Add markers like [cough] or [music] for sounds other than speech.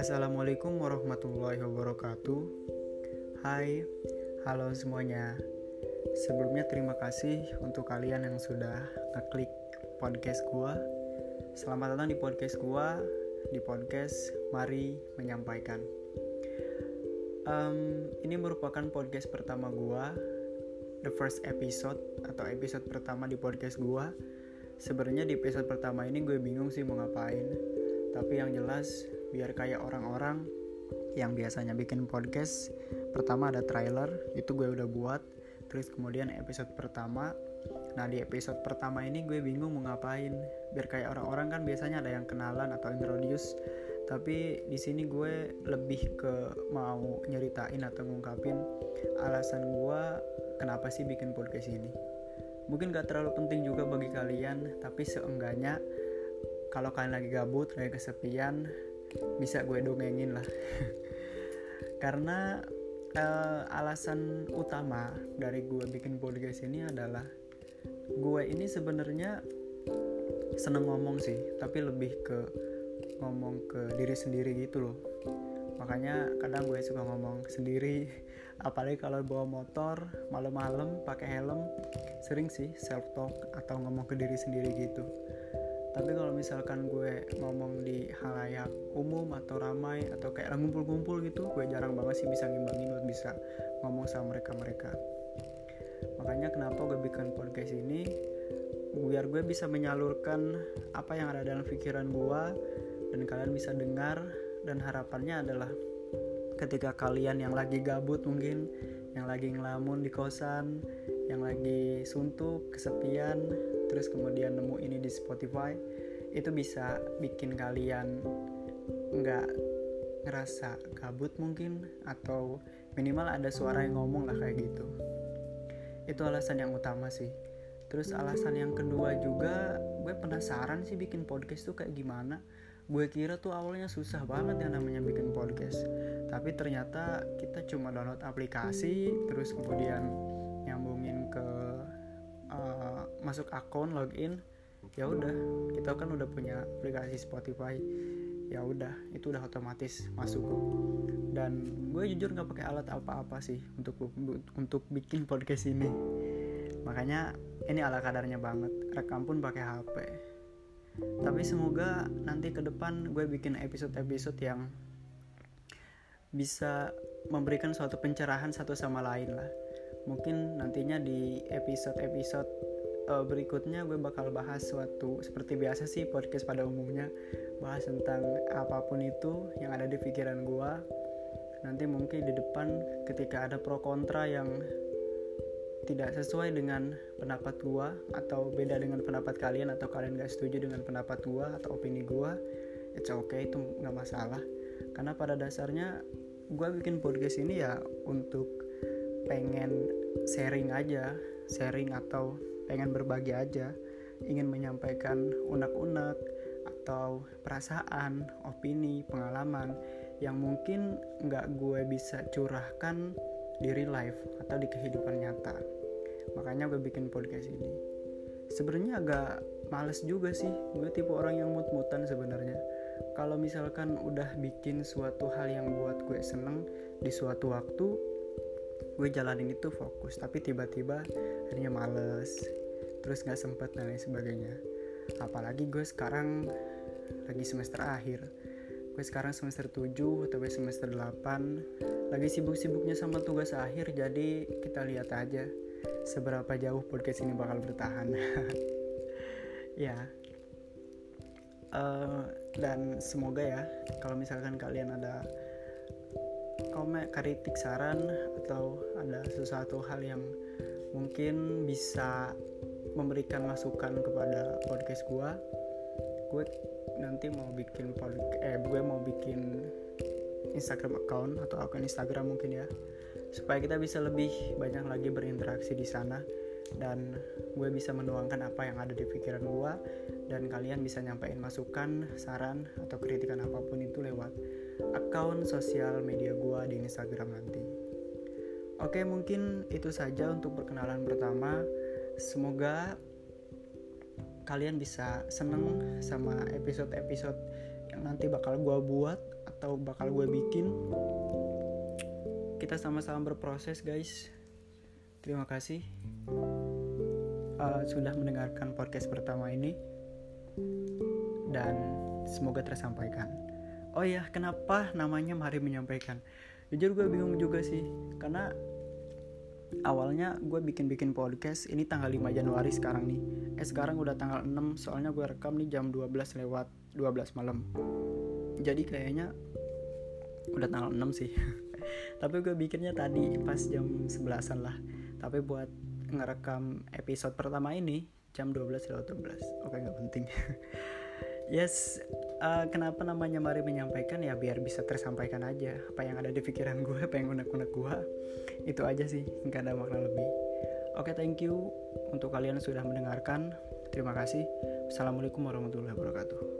Assalamualaikum warahmatullahi wabarakatuh. Hai, halo semuanya. Sebelumnya terima kasih untuk kalian yang sudah ngeklik podcast gua. Selamat datang di podcast gua. Di podcast Mari Menyampaikan. Um, Ini merupakan podcast pertama gua. The first episode atau episode pertama di podcast gua. Sebenarnya di episode pertama ini gue bingung sih mau ngapain. Tapi yang jelas biar kayak orang-orang yang biasanya bikin podcast Pertama ada trailer, itu gue udah buat. Terus kemudian episode pertama. Nah di episode pertama ini gue bingung mau ngapain. Biar kayak orang-orang kan biasanya ada yang kenalan atau introduce. Tapi di sini gue lebih ke mau nyeritain atau ngungkapin alasan gue kenapa sih bikin podcast ini. Mungkin gak terlalu penting juga bagi kalian tapi seenggaknya kalau kalian lagi gabut lagi kesepian bisa gue dongengin lah. [laughs] Karena uh, alasan utama dari gue bikin podcast ini adalah gue ini sebenarnya seneng ngomong sih tapi lebih ke ngomong ke diri sendiri gitu loh. Makanya kadang gue suka ngomong sendiri [laughs] apalagi kalau bawa motor malam-malam pakai helm sering sih self talk atau ngomong ke diri sendiri gitu tapi kalau misalkan gue ngomong di halayak umum atau ramai atau kayak ngumpul-ngumpul gitu gue jarang banget sih bisa ngimbangin buat bisa ngomong sama mereka-mereka. Makanya kenapa gue bikin podcast ini? Biar gue bisa menyalurkan apa yang ada dalam pikiran gue dan kalian bisa dengar dan harapannya adalah ketika kalian yang lagi gabut mungkin yang lagi ngelamun di kosan yang lagi suntuk kesepian terus kemudian nemu ini di Spotify itu bisa bikin kalian nggak ngerasa gabut mungkin atau minimal ada suara yang ngomong lah kayak gitu. Itu alasan yang utama sih. Terus alasan yang kedua juga gue penasaran sih bikin podcast tuh kayak gimana. Gue kira tuh awalnya susah banget ya namanya bikin podcast. Tapi ternyata kita cuma download aplikasi terus kemudian masuk akun login ya udah. Kita kan udah punya aplikasi Spotify. Ya udah itu udah otomatis masuk. Kok dan gue jujur nggak pakai alat apa-apa sih untuk untuk bikin podcast ini. Makanya ini ala kadarnya banget. Rekam pun pakai HP tapi semoga nanti ke depan gue bikin episode-episode yang bisa memberikan suatu pencerahan satu sama lain lah. Mungkin nantinya di episode-episode uh, berikutnya gue bakal bahas suatu seperti biasa sih podcast pada umumnya. Bahas tentang apa pun itu yang ada di pikiran gue nanti mungkin di depan ketika ada pro kontra yang tidak sesuai dengan pendapat gua atau beda dengan pendapat kalian atau kalian gak setuju dengan pendapat gua atau opini gua it's okay itu nggak masalah. Karena pada dasarnya gua bikin podcast ini ya untuk pengen sharing aja sharing atau pengen berbagi aja. Ingin menyampaikan unek-unek atau perasaan opini pengalaman yang mungkin nggak gue bisa curahkan di real life atau di kehidupan nyata. Makanya gue bikin podcast ini. Sebenarnya agak males juga sih gue tipe orang yang mut-mutan sebenarnya. Kalau misalkan udah bikin suatu hal yang buat gue seneng di suatu waktu gue jalanin itu fokus. Tapi tiba-tiba akhirnya males terus nggak sempet dan lain sebagainya. Apalagi gue sekarang lagi semester akhir. Gue sekarang semester 7 atau semester 8 lagi sibuk-sibuknya sama tugas akhir jadi kita lihat aja seberapa jauh podcast ini bakal bertahan. [laughs] Ya. Uh, dan semoga ya kalau misalkan kalian ada komen kritik saran atau ada sesuatu hal yang mungkin bisa memberikan masukan kepada podcast gue gue nanti mau bikin podcast eh gue mau bikin Instagram account atau akun Instagram mungkin ya supaya kita bisa lebih banyak lagi berinteraksi di sana dan gue bisa menuangkan apa yang ada di pikiran gue dan kalian bisa nyampein masukan, saran atau kritikan apa pun itu lewat akun sosial media gue di Instagram nanti. Oke, mungkin itu saja untuk perkenalan pertama. Semoga kalian bisa seneng sama episode-episode yang nanti bakal gue buat atau bakal gue bikin. Kita sama-sama berproses guys. Terima kasih uh, sudah mendengarkan podcast pertama ini. Dan semoga tersampaikan. Oh ya kenapa namanya mari menyampaikan? Jujur gue bingung juga sih karena awalnya gue bikin-bikin podcast ini tanggal 5 Januari sekarang nih. Eh sekarang udah tanggal 6 soalnya gue rekam nih jam 12 lewat 12 malam. Jadi kayaknya udah tanggal 6 sih. [laughs] Tapi gue bikinnya tadi pas jam 11an lah. Tapi buat ngerekam episode pertama ini jam 12 lewat 12 oke nggak penting. [laughs] Yes uh, kenapa namanya mari menyampaikan? Ya biar bisa tersampaikan aja apa yang ada di pikiran gue apa yang unek-unek gue itu aja sih nggak ada makna lebih. Oke thank you untuk kalian sudah mendengarkan. Terima kasih. Assalamualaikum warahmatullahi wabarakatuh